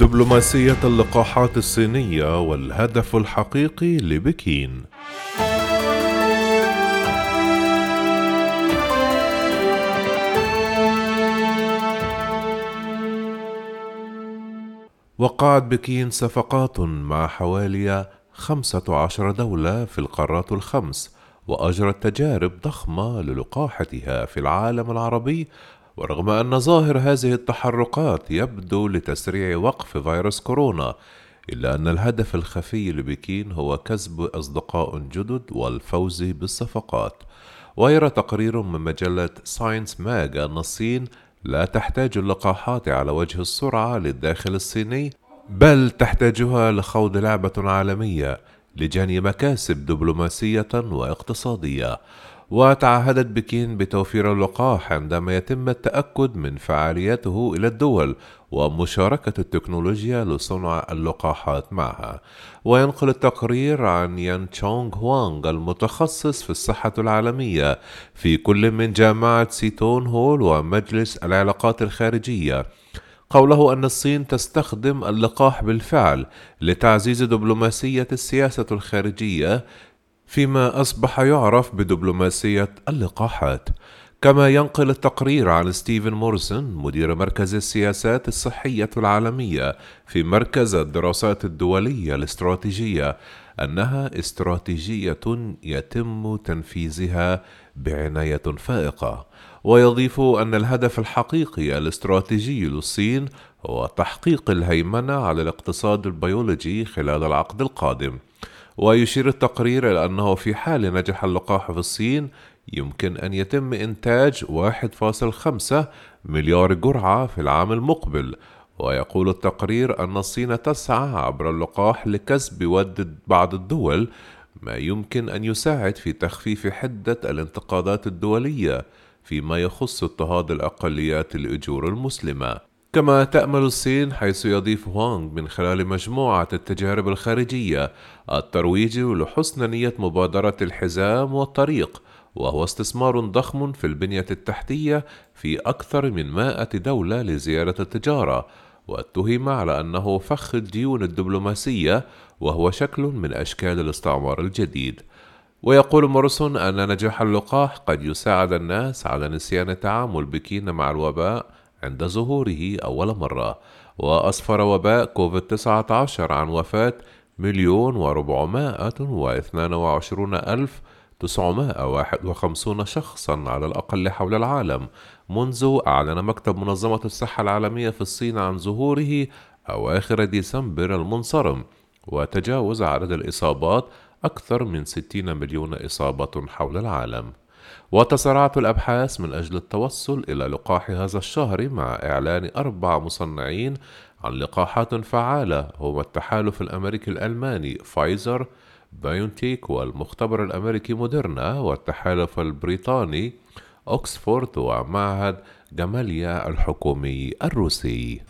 دبلوماسية اللقاحات الصينية والهدف الحقيقي لبكين. وقعت بكين صفقات مع حوالي خمسة عشر دولة في القارات الخمس وأجرت تجارب ضخمة للقاحتها في العالم العربي ورغم أن ظاهر هذه التحركات يبدو لتسريع وقف فيروس كورونا إلا أن الهدف الخفي لبكين هو كسب أصدقاء جدد والفوز بالصفقات. ويرى تقرير من مجلة ساينس ماج أن الصين لا تحتاج اللقاحات على وجه السرعة للداخل الصيني بل تحتاجها لخوض لعبة عالمية لجني مكاسب دبلوماسية واقتصادية. وتعهدت بكين بتوفير اللقاح عندما يتم التأكد من فعاليته إلى الدول ومشاركة التكنولوجيا لصنع اللقاحات معها. وينقل التقرير عن يان تشونغ هوانغ المتخصص في الصحة العالمية في كل من جامعة سيتون هول ومجلس العلاقات الخارجية. قوله أن الصين تستخدم اللقاح بالفعل لتعزيز دبلوماسية السياسة الخارجية فيما أصبح يعرف بدبلوماسية اللقاحات كما ينقل التقرير عن ستيفن موريسون مدير مركز السياسات الصحية العالمية في مركز الدراسات الدولية الاستراتيجية أنها استراتيجية يتم تنفيذها بعناية فائقة. ويضيف أن الهدف الحقيقي الاستراتيجي للصين هو تحقيق الهيمنة على الاقتصاد البيولوجي خلال العقد القادم. ويشير التقرير إلى أنه في حال نجح اللقاح في الصين يمكن أن يتم إنتاج 1.5 مليار جرعة في العام المقبل. ويقول التقرير أن الصين تسعى عبر اللقاح لكسب ود بعض الدول ما يمكن أن يساعد في تخفيف حدة الانتقادات الدولية فيما يخص اضطهاد الأقليات الأجور المسلمة. كما تأمل الصين حيث يضيف هوانغ من خلال مجموعة التجارب الخارجية الترويج لحسن نية مبادرة الحزام والطريق وهو استثمار ضخم في البنية التحتية في أكثر من مائة دولة لزيادة التجارة واتهم على أنه فخ الديون الدبلوماسية وهو شكل من أشكال الاستعمار الجديد. ويقول موريسون أن نجاح اللقاح قد يساعد الناس على نسيان تعامل بكين مع الوباء عند ظهوره أول مرة وأسفر وباء كوفيد 19 عن وفاة مليون وربعمائة واثنان وعشرون ألف تسعمائة واحد وخمسون شخصا على الأقل حول العالم منذ أعلن مكتب منظمة الصحة العالمية في الصين عن ظهوره أواخر ديسمبر المنصرم وتجاوز عدد الإصابات أكثر من 60 مليون إصابة حول العالم. وتسارعت الأبحاث من أجل التوصل إلى لقاح هذا الشهر مع إعلان أربع مصنعين عن لقاحات فعالة هما التحالف الأمريكي الألماني فايزر بايونتيك والمختبر الأمريكي موديرنا والتحالف البريطاني أكسفورد ومعهد غماليا الحكومي الروسي.